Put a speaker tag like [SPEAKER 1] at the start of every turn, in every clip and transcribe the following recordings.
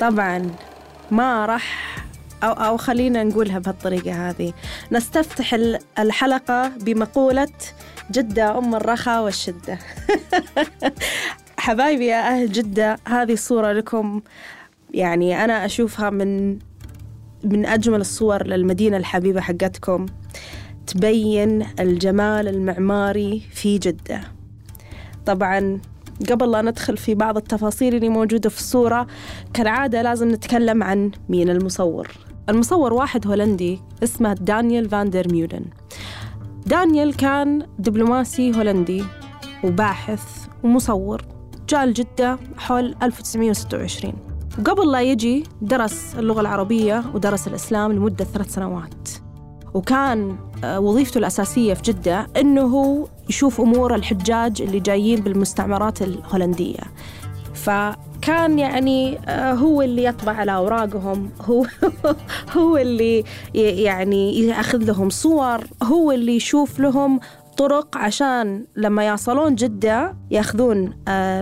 [SPEAKER 1] طبعا ما راح أو, أو خلينا نقولها بهالطريقة هذه. نستفتح الحلقة بمقولة جدة أم الرخاء والشدة. حبايبي يا أهل جدة هذه الصورة لكم. يعني أنا أشوفها من من أجمل الصور للمدينة الحبيبة حقتكم. تبين الجمال المعماري في جدة. طبعا قبل لا ندخل في بعض التفاصيل اللي موجودة في الصورة كالعادة لازم نتكلم عن مين المصور. المصور واحد هولندي اسمه دانيال فاندر ميولن. دانيال كان دبلوماسي هولندي وباحث ومصور جاء لجدة حول 1926 وقبل لا يجي درس اللغة العربية ودرس الإسلام لمدة ثلاث سنوات. وكان وظيفته الأساسية في جدة أنه هو يشوف أمور الحجاج اللي جايين بالمستعمرات الهولندية. فكان يعني آه، هو اللي يطبع على أوراقهم هو هو اللي يعني يأخذ لهم صور هو اللي يشوف لهم طرق عشان لما يصلون جدة يأخذون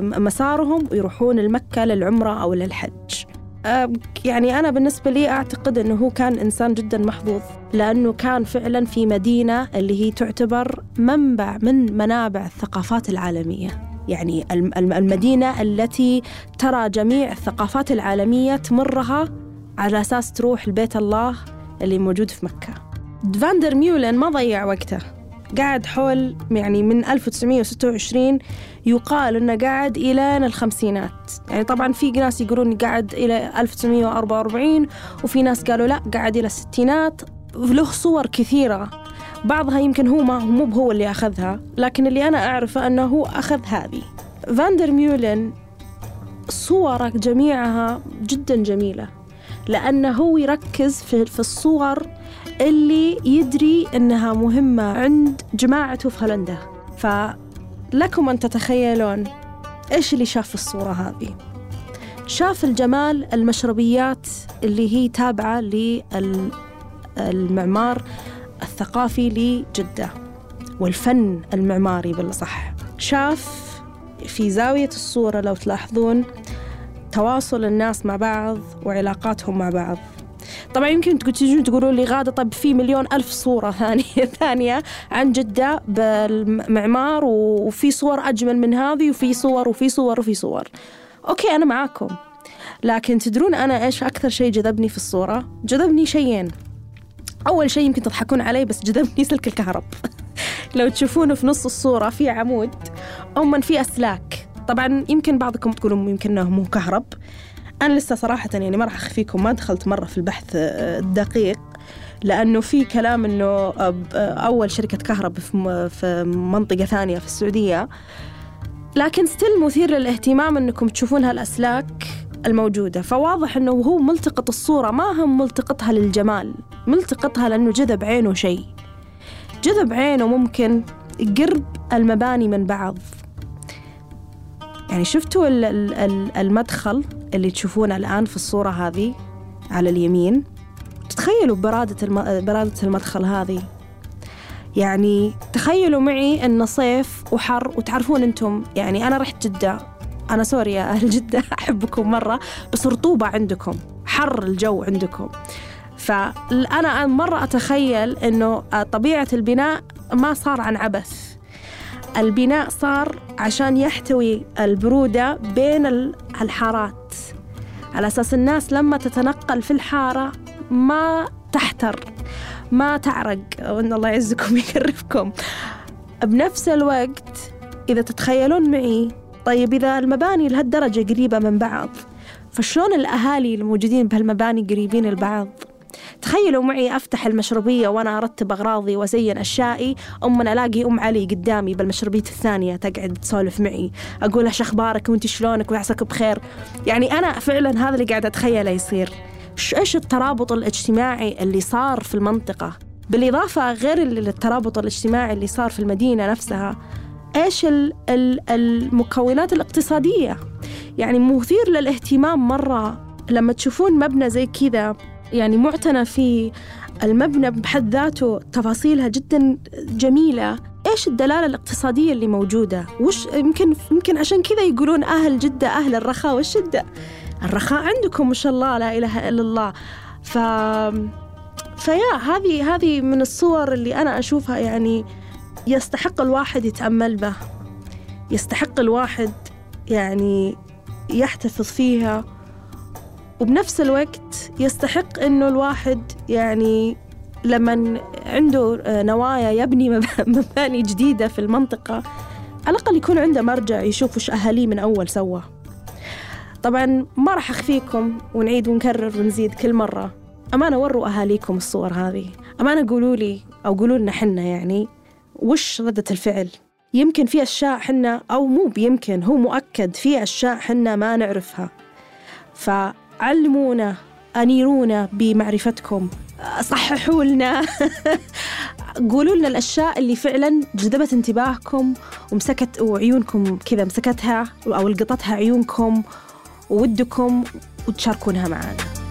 [SPEAKER 1] مسارهم ويروحون المكة للعمرة أو للحج. يعني أنا بالنسبة لي أعتقد أنه هو كان إنسان جدا محظوظ لأنه كان فعلا في مدينة اللي هي تعتبر منبع من منابع الثقافات العالمية. يعني المدينة التي ترى جميع الثقافات العالمية تمرها على أساس تروح لبيت الله اللي موجود في مكة. فاندر ميولن ما ضيع وقته. قعد حول يعني من 1926 يقال إنه قعد إلى الخمسينات. يعني طبعا في ناس يقولون قعد إلى 1944 وفي ناس قالوا لا قعد إلى الستينات. له صور كثيرة بعضها يمكن هو ما مو هو اللي أخذها لكن اللي أنا أعرفه إنه هو أخذ هذه. فاندر ميولن صوره جميعها جدا جميلة لأنه هو يركز في الصور اللي يدري إنها مهمة عند جماعته في هولندا. فلكم أن تتخيلون إيش اللي شاف في الصورة هذه. شاف الجمال المشربيات اللي هي تابعة للمعمار الثقافي لجدة والفن المعماري بالأصح. شاف في زاوية الصورة لو تلاحظون تواصل الناس مع بعض وعلاقاتهم مع بعض. طبعا يمكن تجون تقولوا لي غادة طب في مليون ألف صورة ثانية ثانية عن جدة بالمعمار وفي صور أجمل من هذه وفي صور وفي صور وفي صور. أوكي أنا معاكم. لكن تدرون أنا إيش أكثر شيء جذبني في الصورة؟ جذبني شيئين. أول شيء يمكن تضحكون علي بس جذبني سلك الكهرب. لو تشوفونه في نص الصورة في عمود أو في أسلاك. طبعا يمكن بعضكم تقولون يمكن إنه مو كهرب. أنا لسه صراحة يعني ما راح أخفيكم ما دخلت مرة في البحث الدقيق لأنه في كلام إنه أول شركة كهرب في منطقة ثانية في السعودية. لكن ستيل مثير للاهتمام إنكم تشوفون هالأسلاك الموجودة. فواضح إنه هو ملتقط الصورة ما هم ملتقطها للجمال ملتقطها لأنه جذب عينه شيء. جذب عينه ممكن قرب المباني من بعض. يعني شفتوا المدخل اللي تشوفونه الآن في الصورة هذه على اليمين؟ تخيلوا برادة. برادة المدخل هذه؟ يعني تخيلوا معي أن صيف وحر وتعرفون أنتم يعني أنا رحت جدة. أنا سوري يا أهل جدة أحبكم مرة بس رطوبة عندكم حر الجو عندكم. فأنا مرة أتخيل أنه طبيعة البناء ما صار عن عبث. البناء صار عشان يحتوي البرودة بين الحارات. على أساس الناس لما تتنقل في الحارة ما تحتر ما تعرق. وإن الله يعزكم ويكرفكم بنفس الوقت إذا تتخيلون معي طيب إذا المباني لهالدرجة قريبة من بعض فشلون الأهالي الموجودين بهالمباني قريبين البعض تخيلوا معي أفتح المشربية وأنا أرتب أغراضي وأزين أشيائي. أم ألاقي أم علي قدامي بالمشربية الثانية تقعد تسولف معي. أقول لها أخبارك وأنت شلونك ويعساك بخير. يعني أنا فعلا هذا اللي قاعد أتخيله يصير. إيش الترابط الاجتماعي اللي صار في المنطقة؟ بالإضافة غير الترابط الاجتماعي اللي صار في المدينة نفسها إيش المكونات الاقتصادية؟ يعني مثير للاهتمام مرة لما تشوفون مبنى زي كذا. يعني معتنى في المبنى بحد ذاته تفاصيلها جدا جميلة. إيش الدلالة الاقتصادية اللي موجودة؟ وش يمكن يمكن عشان كذا يقولون أهل جدة أهل الرخاء. والشده الرخاء عندكم ما شاء الله لا إله إلا الله. ف فيا هذه هذه من الصور اللي أنا أشوفها يعني يستحق الواحد يتأمل به. يستحق الواحد يعني يحتفظ فيها. وبنفس الوقت يستحق إنه الواحد يعني لما عنده نوايا يبني مباني جديدة في المنطقة على الأقل يكون عنده مرجع يشوف وش أهاليه من أول سوى طبعا ما راح أخفيكم ونعيد ونكرر ونزيد كل مرة. أمانة وروا أهاليكم الصور هذه. أمانة قولوا لي أو قولوا لنا حنا يعني وش ردة الفعل؟ يمكن في أشياء حنا أو مو بيمكن هو مؤكد في أشياء حنا ما نعرفها. فعلمونا أنيرونا بمعرفتكم. صححوا لنا قولوا لنا الأشياء اللي فعلا جذبت انتباهكم ومسكت وعيونكم كذا مسكتها أو لقطتها عيونكم وودكم وتشاركونها معنا.